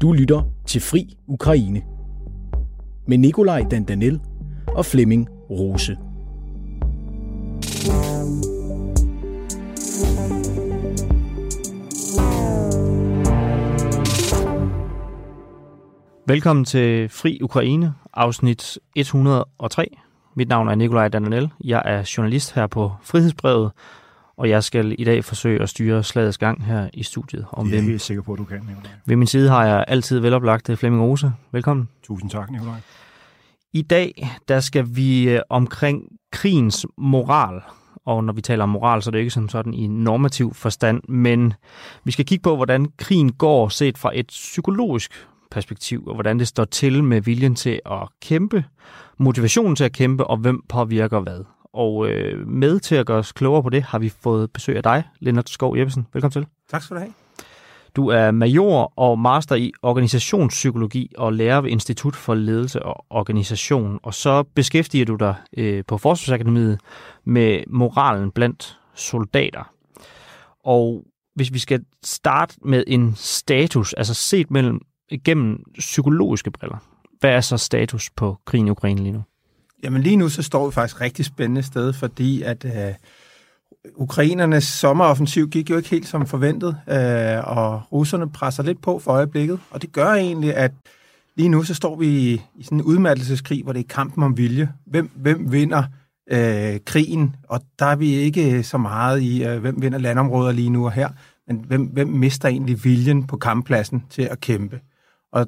Du lytter til Fri Ukraine med Nikolaj Dandanel og Flemming Rose. Velkommen til Fri Ukraine, afsnit 103. Mit navn er Nikolaj Dananel. Jeg er journalist her på Frihedsbrevet, og jeg skal i dag forsøge at styre slagets gang her i studiet. Og det er jeg helt sikker på, at du kan, Nikolaj. Ved min side har jeg altid veloplagt Flemming Rose. Velkommen. Tusind tak, Nikolaj. I dag der skal vi øh, omkring krigens moral. Og når vi taler om moral, så er det ikke som sådan i normativ forstand, men vi skal kigge på, hvordan krigen går set fra et psykologisk perspektiv, og hvordan det står til med viljen til at kæmpe, motivationen til at kæmpe, og hvem påvirker hvad. Og øh, med til at gøre os klogere på det, har vi fået besøg af dig, Lennart Skov Jeppesen. Velkommen til. Tak skal du have. Du er major og master i organisationspsykologi og lærer ved Institut for Ledelse og Organisation. Og så beskæftiger du dig øh, på Forsvarsakademiet med moralen blandt soldater. Og hvis vi skal starte med en status, altså set mellem gennem psykologiske briller, hvad er så status på krigen i Ukraine lige nu? Jamen lige nu så står vi faktisk et rigtig spændende sted, fordi at øh, ukrainernes sommeroffensiv gik jo ikke helt som forventet, øh, og russerne presser lidt på for øjeblikket, og det gør egentlig, at lige nu så står vi i, i sådan en udmattelseskrig, hvor det er kampen om vilje. Hvem, hvem vinder øh, krigen? Og der er vi ikke så meget i, øh, hvem vinder landområder lige nu og her, men hvem, hvem mister egentlig viljen på kamppladsen til at kæmpe? Og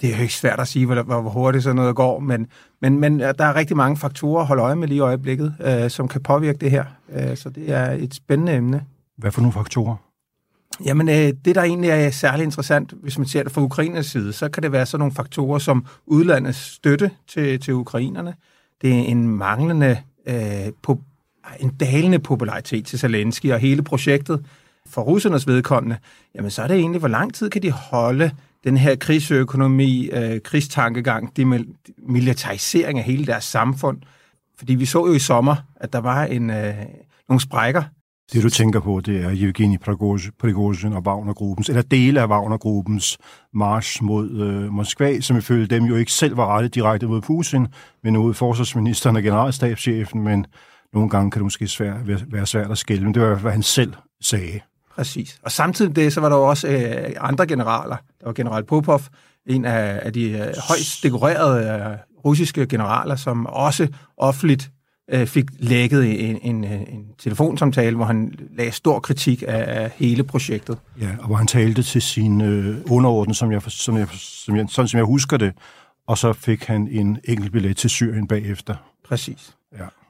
det er jo ikke svært at sige, hvor, hvor hurtigt sådan noget går, men, men, men der er rigtig mange faktorer at holde øje med lige i øjeblikket, øh, som kan påvirke det her. Øh, så det er et spændende emne. Hvad for nogle faktorer? Jamen, øh, det der egentlig er særlig interessant, hvis man ser det fra Ukraines side, så kan det være sådan nogle faktorer som udlandets støtte til, til ukrainerne. Det er en manglende, øh, på, en dalende popularitet til Zelensky og hele projektet. For russernes vedkommende, jamen så er det egentlig, hvor lang tid kan de holde den her krigsøkonomi, øh, krigstankegang, det militarisering af hele deres samfund. Fordi vi så jo i sommer, at der var en, øh, nogle sprækker. Det du tænker på, det er Evgeni Prigozhin og Wagner-gruppens, eller dele af Wagner-gruppens march mod øh, Moskva, som ifølge dem jo ikke selv var rettet direkte mod Putin, men mod forsvarsministeren og generalstabschefen, men nogle gange kan det måske svært, være svært at skælde, men det var hvad han selv sagde. Præcis. Og samtidig det, så var der også øh, andre generaler. Der var general Popov, en af, af de øh, højst dekorerede øh, russiske generaler, som også offentligt øh, fik lækket en, en, øh, en telefonsamtale, hvor han lagde stor kritik af, af hele projektet. Ja, og hvor han talte til sin øh, underorden, som jeg, som jeg, som jeg, sådan som jeg husker det, og så fik han en enkelt billet til Syrien bagefter. Præcis.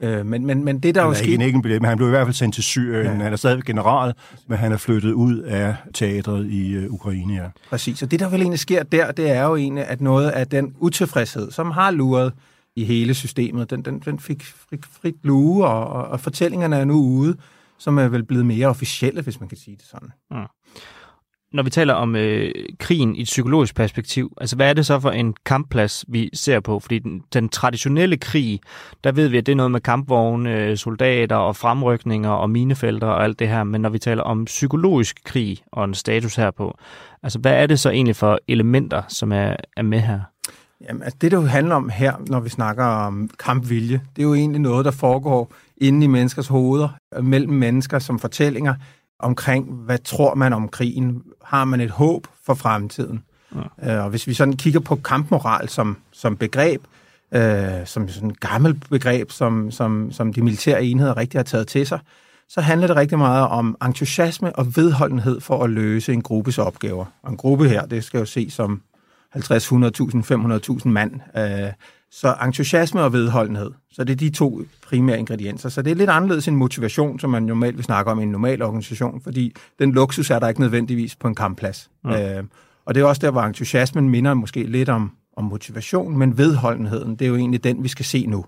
Ja. Øh, men, men, men det der han jo skete... ikke en enkelt billet, men han blev i hvert fald sendt til Syrien. Ja. Han er stadig general, men han er flyttet ud af teatret i uh, Ukraine, ja. Præcis, og det der vel egentlig sker der, det er jo egentlig, at noget af den utilfredshed, som har luret i hele systemet, den, den, den fik frit, frit lue, og, og, og fortællingerne er nu ude, som er vel blevet mere officielle, hvis man kan sige det sådan. Ja når vi taler om øh, krigen i et psykologisk perspektiv, altså hvad er det så for en kampplads, vi ser på? Fordi den, den traditionelle krig, der ved vi, at det er noget med kampvogne, soldater og fremrykninger og minefelter og alt det her, men når vi taler om psykologisk krig og en status herpå, altså hvad er det så egentlig for elementer, som er, er med her? Jamen, altså det, det handler om her, når vi snakker om kampvilje, det er jo egentlig noget, der foregår inde i menneskers hoveder, mellem mennesker som fortællinger, omkring, hvad tror man om krigen? Har man et håb for fremtiden? Ja. Øh, og hvis vi sådan kigger på kampmoral som, som begreb, øh, som sådan et gammelt begreb, som, som, som de militære enheder rigtig har taget til sig, så handler det rigtig meget om entusiasme og vedholdenhed for at løse en gruppes opgaver. Og en gruppe her, det skal jo se som 50, 100.000, 500.000 mand. Øh, så entusiasme og vedholdenhed. Så det er de to primære ingredienser. Så det er lidt anderledes en motivation, som man normalt vil snakke om i en normal organisation, fordi den luksus er der ikke nødvendigvis på en kampplads. Ja. Øh, og det er også der, hvor entusiasmen minder måske lidt om, om motivation, men vedholdenheden, det er jo egentlig den, vi skal se nu.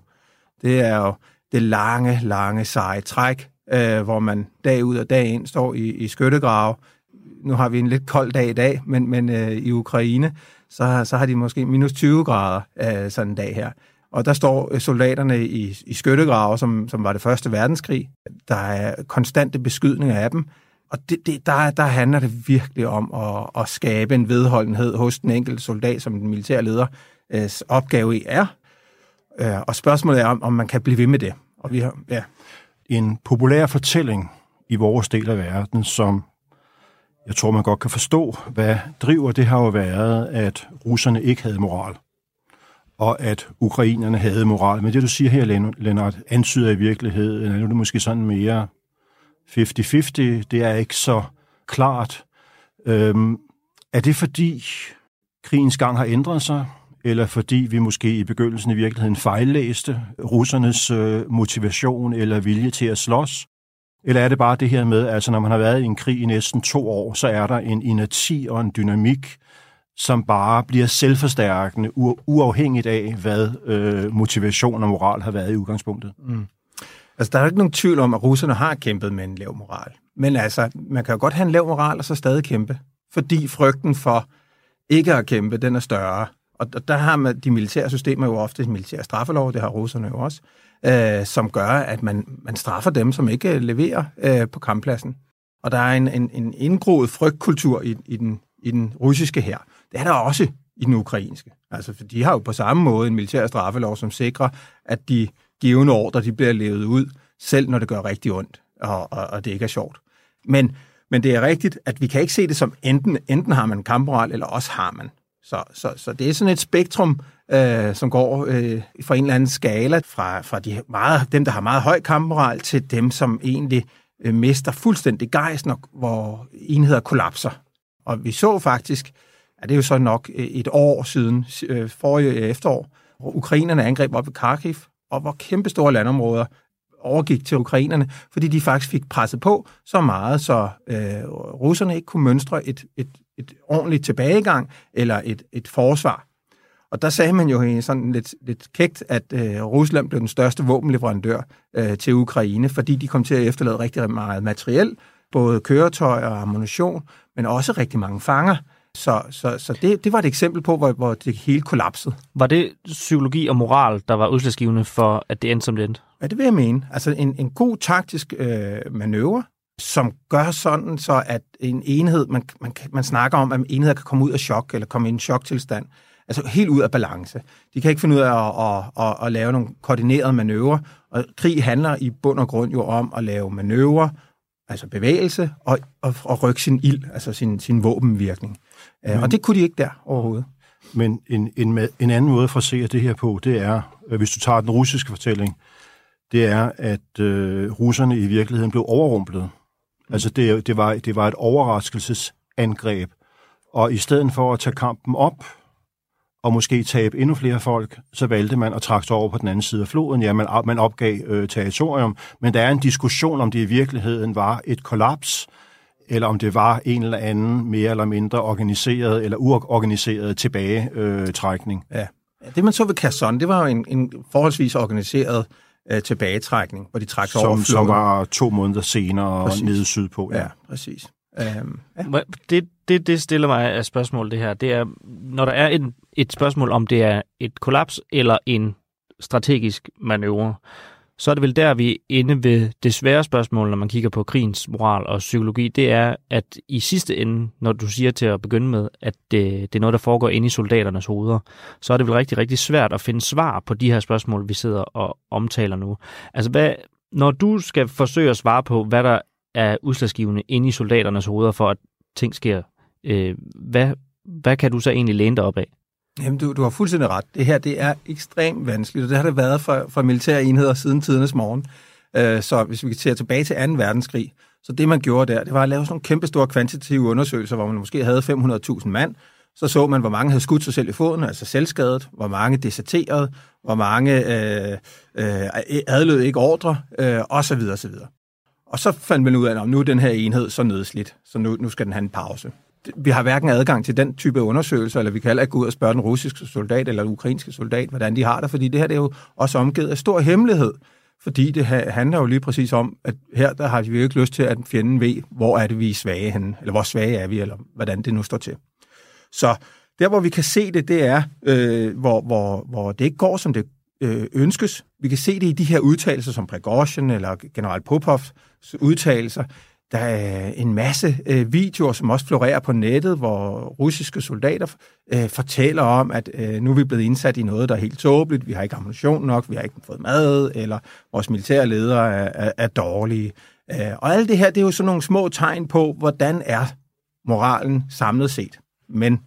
Det er jo det lange, lange, seje træk, øh, hvor man dag ud og dag ind står i, i skyttegrave. Nu har vi en lidt kold dag i dag, men, men øh, i Ukraine, så, så har de måske minus 20 grader øh, sådan en dag her. Og der står øh, soldaterne i, i skyttegrave, som, som var det første verdenskrig. Der er konstante beskydninger af dem. og det, det, der, der handler det virkelig om at, at skabe en vedholdenhed hos den enkelte soldat, som den militære leder øh, opgave er. Øh, og spørgsmålet er, om, om man kan blive ved med det. Og vi har, ja. En populær fortælling i vores del af verden, som jeg tror, man godt kan forstå, hvad driver, det har jo været, at russerne ikke havde moral, og at ukrainerne havde moral. Men det, du siger her, Lennart, antyder i virkeligheden, at nu er det måske sådan mere 50-50, det er ikke så klart. Øhm, er det fordi krigens gang har ændret sig, eller fordi vi måske i begyndelsen i virkeligheden fejllæste russernes øh, motivation eller vilje til at slås? Eller er det bare det her med, altså når man har været i en krig i næsten to år, så er der en inerti og en dynamik, som bare bliver selvforstærkende, uafhængigt af, hvad øh, motivation og moral har været i udgangspunktet. Mm. Altså, der er ikke nogen tvivl om, at russerne har kæmpet med en lav moral. Men altså, man kan jo godt have en lav moral og så stadig kæmpe. Fordi frygten for ikke at kæmpe, den er større. Og der har man de militære systemer jo ofte militære straffelov, det har russerne jo også, øh, som gør, at man, man straffer dem, som ikke øh, leverer øh, på kamppladsen. Og der er en, en, en indgroet frygtkultur i, i, den, i den russiske her. Det er der også i den ukrainske. Altså, for de har jo på samme måde en militær straffelov, som sikrer, at de givende ordre, de bliver levet ud, selv når det gør rigtig ondt, og, og, og det ikke er sjovt. Men, men det er rigtigt, at vi kan ikke se det som enten, enten har man kampmoral, eller også har man. Så, så, så det er sådan et spektrum, øh, som går øh, fra en eller anden skala, fra, fra de meget, dem, der har meget høj kampmoral, til dem, som egentlig øh, mister fuldstændig gejst, hvor enheder kollapser. Og vi så faktisk, at det er jo så nok øh, et år siden, øh, forrige efterår, hvor ukrainerne angreb op ved Kharkiv, og hvor kæmpe store landområder overgik til ukrainerne, fordi de faktisk fik presset på så meget, så øh, russerne ikke kunne mønstre et, et, et ordentligt tilbagegang eller et, et forsvar. Og der sagde man jo sådan lidt, lidt kægt, at øh, Rusland blev den største våbenleverandør øh, til Ukraine, fordi de kom til at efterlade rigtig meget materiel, både køretøj og ammunition, men også rigtig mange fanger. Så, så, så det, det var et eksempel på, hvor, hvor det hele kollapsede. Var det psykologi og moral, der var udslagsgivende for, at det endte som det endte? Ja, det vil jeg mene. Altså en, en god taktisk øh, manøvre, som gør sådan, så at en enhed, man, man, man snakker om, at enheder kan komme ud af chok, eller komme i en choktilstand, altså helt ud af balance. De kan ikke finde ud af at, at, at, at lave nogle koordinerede manøvrer, og krig handler i bund og grund jo om at lave manøvrer, altså bevægelse, og, og, og rykke sin ild, altså sin, sin våbenvirkning. Men, og det kunne de ikke der overhovedet. Men en, en, en anden måde for at se det her på, det er, øh, hvis du tager den russiske fortælling, det er, at øh, russerne i virkeligheden blev overrumplet. Mm. Altså det, det, var, det var et overraskelsesangreb. Og i stedet for at tage kampen op, og måske tabe endnu flere folk, så valgte man at trække sig over på den anden side af floden. Ja, man, man opgav øh, territorium, men der er en diskussion, om det i virkeligheden var et kollaps, eller om det var en eller anden mere eller mindre organiseret eller uorganiseret tilbagetrækning. Ja. Det man så ved Kherson, det var jo en, en forholdsvis organiseret øh, tilbagetrækning, hvor de trak sig som, over floden. Som var to måneder senere præcis. nede sydpå. Ja, ja præcis. Um, ja. Det, det, det stiller mig af spørgsmål, det her. Det er, når der er et, et spørgsmål, om det er et kollaps eller en strategisk manøvre, så er det vel der, vi er inde ved det svære spørgsmål, når man kigger på krigens moral og psykologi, det er, at i sidste ende, når du siger til at begynde med, at det, det er noget, der foregår inde i soldaternes hoveder, så er det vel rigtig, rigtig svært at finde svar på de her spørgsmål, vi sidder og omtaler nu. Altså, hvad, når du skal forsøge at svare på, hvad der er udslagsgivende inde i soldaternes hoveder for, at ting sker, øh, hvad, hvad kan du så egentlig læne dig op af? Jamen, du, du har fuldstændig ret. Det her det er ekstremt vanskeligt, og det har det været for, for militære enheder siden tidernes morgen. Øh, så hvis vi ser tilbage til 2. verdenskrig, så det man gjorde der, det var at lave sådan nogle kæmpe store kvantitative undersøgelser, hvor man måske havde 500.000 mand. Så så man, hvor mange havde skudt sig selv i foden, altså selvskadet, hvor mange deserterede, hvor mange øh, øh, adlød ikke ordre, øh, osv. osv. Og så fandt man ud af, at nu er den her enhed så nedslidt, så nu, nu skal den have en pause vi har hverken adgang til den type undersøgelser, eller vi kan heller ikke gå ud og spørge den russiske soldat eller den ukrainske soldat, hvordan de har det, fordi det her det er jo også omgivet af stor hemmelighed, fordi det handler jo lige præcis om, at her der har vi jo ikke lyst til, at fjenden ved, hvor er det, vi er svage henne, eller hvor svage er vi, eller hvordan det nu står til. Så der, hvor vi kan se det, det er, øh, hvor, hvor, hvor det ikke går, som det øh, ønskes. Vi kan se det i de her udtalelser, som Prigozhin eller general Popovs udtalelser, der er en masse øh, videoer, som også florerer på nettet, hvor russiske soldater øh, fortæller om, at øh, nu er vi blevet indsat i noget, der er helt tåbeligt, vi har ikke ammunition nok, vi har ikke fået mad, eller vores militære ledere er, er, er dårlige. Øh, og alt det her, det er jo sådan nogle små tegn på, hvordan er moralen samlet set. Men,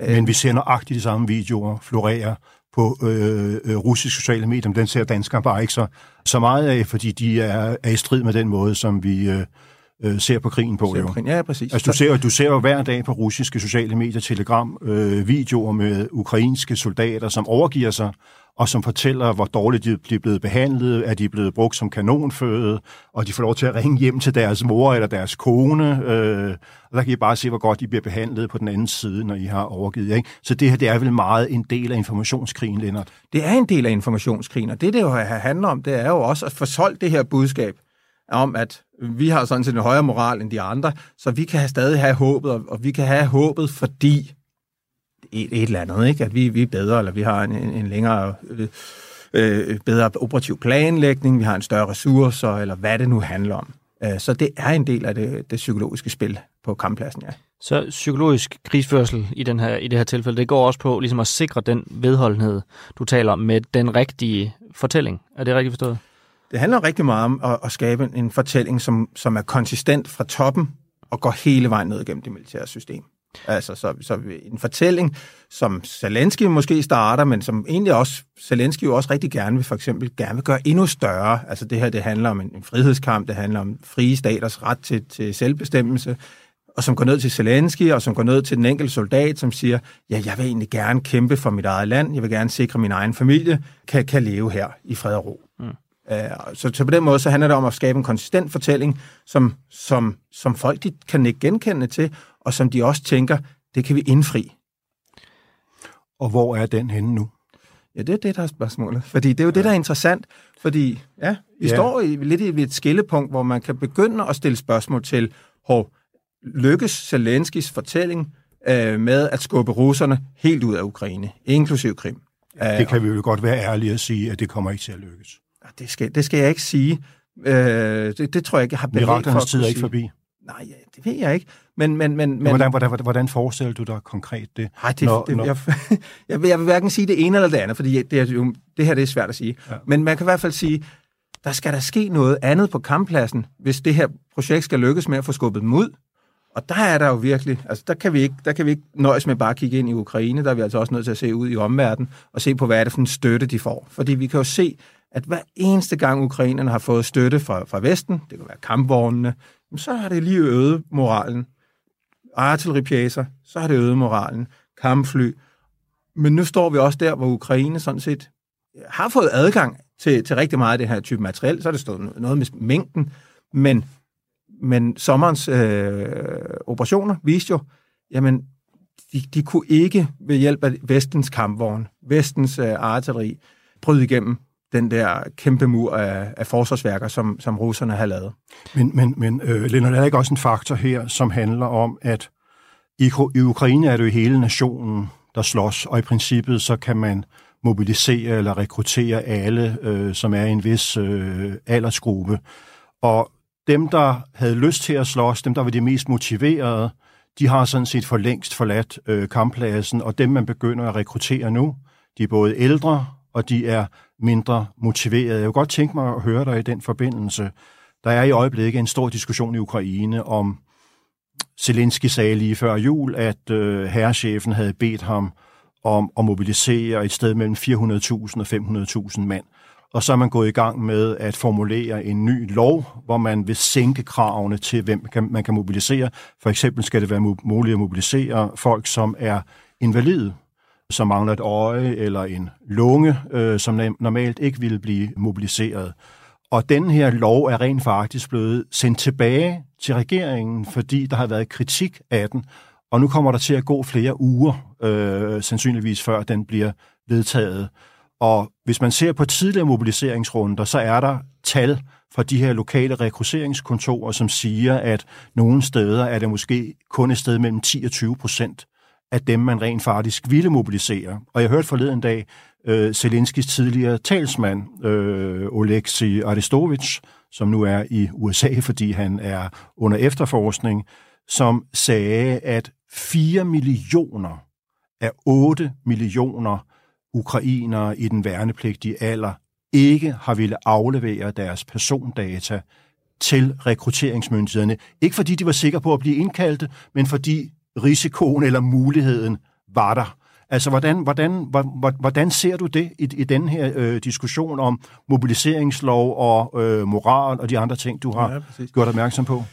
øh, Men vi ser nøjagtigt de samme videoer florere på øh, øh, russiske sociale medier, men den ser danskere bare ikke så, så meget af, fordi de er, er i strid med den måde, som vi øh, øh, ser på krigen på. Ser på krigen. Ja, præcis. Altså, du, ser, du ser jo hver dag på russiske sociale medier, telegram, øh, videoer med ukrainske soldater, som overgiver sig, og som fortæller, hvor dårligt de er blevet behandlet, at de er blevet brugt som kanonføde, og de får lov til at ringe hjem til deres mor eller deres kone. Øh, og der kan I bare se, hvor godt de bliver behandlet på den anden side, når I har overgivet. Ikke? Så det her det er vel meget en del af informationskrigen, Lennart? Det er en del af informationskrigen, og det, det jo handler om, det er jo også at få solgt det her budskab om, at vi har sådan set en højere moral end de andre, så vi kan stadig have håbet, og vi kan have håbet, fordi et, et eller andet, ikke? at vi, vi er bedre, eller vi har en, en, længere, øh, øh, bedre operativ planlægning, vi har en større ressourcer, eller hvad det nu handler om. Øh, så det er en del af det, det psykologiske spil på kamppladsen, ja. Så psykologisk krigsførsel i, den her, i det her tilfælde, det går også på ligesom at sikre den vedholdenhed, du taler om, med den rigtige fortælling. Er det rigtigt forstået? Det handler rigtig meget om at, at skabe en fortælling, som, som er konsistent fra toppen og går hele vejen ned gennem det militære system. Altså, så, så en fortælling, som Zelensky måske starter, men som egentlig også, Zelensky jo også rigtig gerne vil for eksempel gerne vil gøre endnu større. Altså det her, det handler om en, en frihedskamp, det handler om frie staters ret til, til selvbestemmelse, og som går ned til Zelensky, og som går ned til den enkelte soldat, som siger, ja, jeg vil egentlig gerne kæmpe for mit eget land, jeg vil gerne sikre, at min egen familie kan, kan leve her i fred og ro. Uh, så, så på den måde, så handler det om at skabe en konsistent fortælling, som, som, som folk de kan ikke genkende til, og som de også tænker, det kan vi indfri. Og hvor er den henne nu? Ja, det er det, der er spørgsmålet. Fordi det er jo det, der er interessant. Fordi ja, vi ja. står i, lidt i et skillepunkt, hvor man kan begynde at stille spørgsmål til, hvor lykkes Zelenskis fortælling øh, med at skubbe russerne helt ud af Ukraine, inklusiv Krim. Ja, det kan vi jo godt være ærlige at sige, at det kommer ikke til at lykkes. Det skal, det skal jeg ikke sige. Øh, det, det tror jeg ikke, jeg har belæg for at tid er ikke forbi. Nej, det ved jeg ikke. Men, men, men, men... Hvordan, hvordan, hvordan forestiller du dig konkret det? Nej, det, når, det når... Jeg, jeg, vil, jeg vil hverken sige det ene eller det andet, fordi det, er jo, det her det er svært at sige. Ja. Men man kan i hvert fald sige, der skal der ske noget andet på kamppladsen, hvis det her projekt skal lykkes med at få skubbet dem ud. Og der er der jo virkelig, altså der kan vi ikke, der kan vi ikke nøjes med bare at kigge ind i Ukraine, der er vi altså også nødt til at se ud i omverdenen og se på, hvad er det for en støtte, de får. Fordi vi kan jo se, at hver eneste gang ukrainerne har fået støtte fra, fra Vesten, det kan være kampvognene, så har det lige øget moralen. Artilleripjæser, så har det øget moralen. Kampfly. Men nu står vi også der, hvor Ukraine sådan set øh, har fået adgang til, til rigtig meget af det her type materiel. Så er det stået noget med mængden. Men, men sommerens øh, operationer viste jo, jamen, de, de kunne ikke ved hjælp af vestens kampvogn, vestens øh, artilleri, bryde igennem den der kæmpe mur af, af forsvarsværker, som, som russerne har lavet. Men, men, men øh, Lennart, er der ikke også en faktor her, som handler om, at i, i Ukraine er det jo hele nationen, der slås, og i princippet så kan man mobilisere eller rekruttere alle, øh, som er i en vis øh, aldersgruppe. Og dem, der havde lyst til at slås, dem, der var de mest motiverede, de har sådan set for længst forladt øh, kamppladsen, og dem, man begynder at rekruttere nu, de er både ældre, og de er mindre motiveret. Jeg kunne godt tænke mig at høre dig i den forbindelse. Der er i øjeblikket en stor diskussion i Ukraine om, Zelensky sagde lige før jul, at øh, herrechefen havde bedt ham om at mobilisere et sted mellem 400.000 og 500.000 mand. Og så er man gået i gang med at formulere en ny lov, hvor man vil sænke kravene til, hvem man kan mobilisere. For eksempel skal det være muligt at mobilisere folk, som er invalide som mangler et øje eller en lunge, øh, som normalt ikke ville blive mobiliseret. Og den her lov er rent faktisk blevet sendt tilbage til regeringen, fordi der har været kritik af den, og nu kommer der til at gå flere uger, øh, sandsynligvis før den bliver vedtaget. Og hvis man ser på tidligere mobiliseringsrunder, så er der tal fra de her lokale rekrutteringskontorer, som siger, at nogle steder er det måske kun et sted mellem 10 og 20 procent, af dem, man rent faktisk ville mobilisere. Og jeg hørte forleden dag øh, Zelenskis tidligere talsmand, øh, Oleksiy Aristovich, som nu er i USA, fordi han er under efterforskning, som sagde, at 4 millioner af 8 millioner ukrainere i den værnepligtige alder ikke har ville aflevere deres persondata til rekrutteringsmyndighederne. Ikke fordi de var sikre på at blive indkaldte, men fordi risikoen eller muligheden var der. Altså, hvordan, hvordan, hvordan ser du det i, i den her øh, diskussion om mobiliseringslov og øh, moral og de andre ting, du har ja, gjort opmærksom på?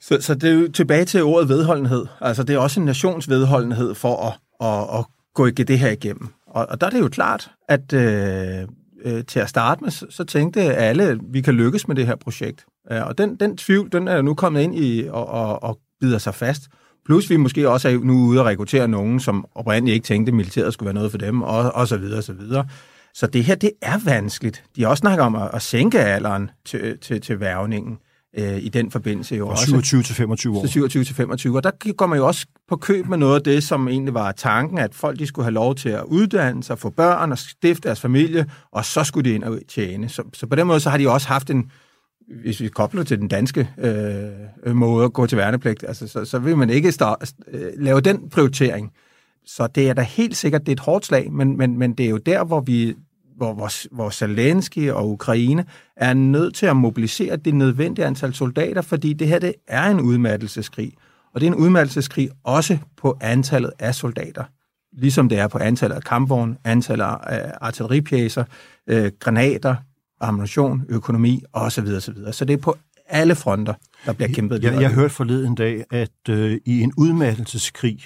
Så, så det er jo tilbage til ordet vedholdenhed. Altså, det er også en nations vedholdenhed for at, at, at gå det her igennem. Og, og der er det jo klart, at øh, øh, til at starte med, så, så tænkte alle, at vi kan lykkes med det her projekt. Ja, og den, den tvivl, den er nu kommet ind i og, og, og bider sig fast. Plus vi måske også er nu ude at rekruttere nogen, som oprindeligt ikke tænkte, at militæret skulle være noget for dem, og, og så videre, og så videre. Så det her, det er vanskeligt. De har også snakket om at, at sænke alderen til, til, til værvningen øh, i den forbindelse. Jo Fra 27 til 25 år. Til 27 til 25. Og der går man jo også på køb med noget af det, som egentlig var tanken, at folk de skulle have lov til at uddanne sig, få børn og stifte deres familie, og så skulle de ind og tjene. Så, så på den måde så har de også haft en, hvis vi kobler til den danske øh, måde at gå til værnepligt, altså, så, så vil man ikke start, øh, lave den prioritering. Så det er da helt sikkert, det er et hårdt slag, men, men, men det er jo der, hvor vi hvor, hvor, hvor Zelensky og Ukraine er nødt til at mobilisere det nødvendige antal soldater, fordi det her det er en udmattelseskrig. Og det er en udmattelseskrig også på antallet af soldater. Ligesom det er på antallet af kampvogne, antallet af artilleripjæser, øh, granater, ammunition, økonomi osv. osv. Så det er på alle fronter, der bliver kæmpet. Jeg, jeg, jeg hørte forleden dag, at øh, i en udmattelseskrig,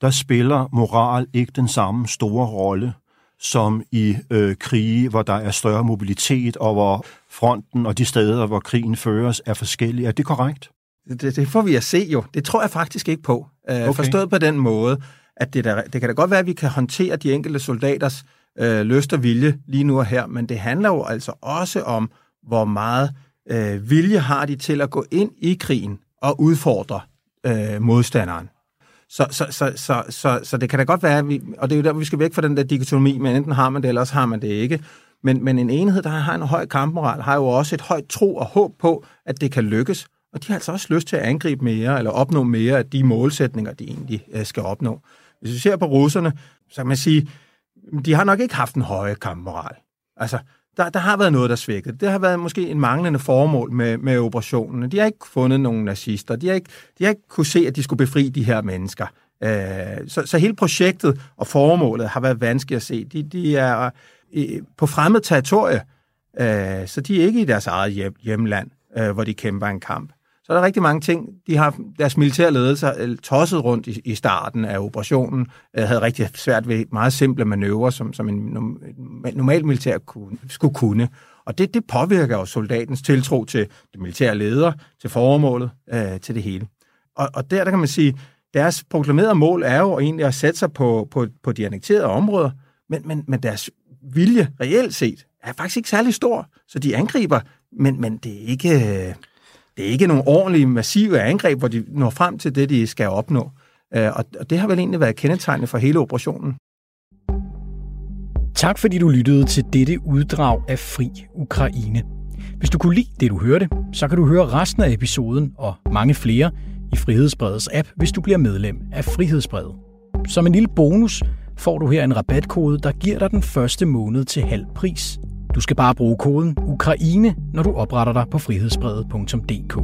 der spiller moral ikke den samme store rolle som i øh, krige, hvor der er større mobilitet, og hvor fronten og de steder, hvor krigen føres, er forskellige. Er det korrekt? Det, det får vi at se jo. Det tror jeg faktisk ikke på. Øh, okay. Forstået på den måde, at det, der, det kan da godt være, at vi kan håndtere de enkelte soldaters øh, lyst og vilje lige nu og her, men det handler jo altså også om, hvor meget øh, vilje har de til at gå ind i krigen og udfordre øh, modstanderen. Så, så, så, så, så, så det kan da godt være, at vi, og det er jo der, vi skal væk fra den der dikotomi, men enten har man det, eller også har man det ikke. Men, men en enhed, der har en høj kampmoral, har jo også et højt tro og håb på, at det kan lykkes. Og de har altså også lyst til at angribe mere, eller opnå mere af de målsætninger, de egentlig øh, skal opnå. Hvis vi ser på russerne, så kan man sige, de har nok ikke haft en høj kampmoral. Altså, der, der har været noget, der svækket. Det har været måske en manglende formål med, med operationen. De har ikke fundet nogen nazister. De har ikke, de har ikke kunne se, at de skulle befri de her mennesker. Øh, så, så hele projektet og formålet har været vanskeligt at se. De, de er øh, på fremmed territorie, øh, så de er ikke i deres eget hjem, hjemland, øh, hvor de kæmper en kamp. Så er der rigtig mange ting. De har deres militære ledelse øh, tosset rundt i, i starten af operationen, øh, havde rigtig svært ved meget simple manøvrer, som, som en normal militær kunne, skulle kunne. Og det, det påvirker jo soldatens tiltro til det militære leder, til formålet, øh, til det hele. Og, og der, der kan man sige, deres proklamerede mål er jo egentlig at sætte sig på, på, på de annekterede områder, men, men, men deres vilje reelt set er faktisk ikke særlig stor, så de angriber, men, men det er ikke øh, det er ikke nogle ordentlige, massive angreb, hvor de når frem til det, de skal opnå. Øh, og det har vel egentlig været kendetegnende for hele operationen. Tak fordi du lyttede til dette uddrag af Fri Ukraine. Hvis du kunne lide det, du hørte, så kan du høre resten af episoden og mange flere i Frihedsbredets app, hvis du bliver medlem af Frihedsbredet. Som en lille bonus får du her en rabatkode, der giver dig den første måned til halv pris. Du skal bare bruge koden Ukraine, når du opretter dig på frihedsbrevet.dk.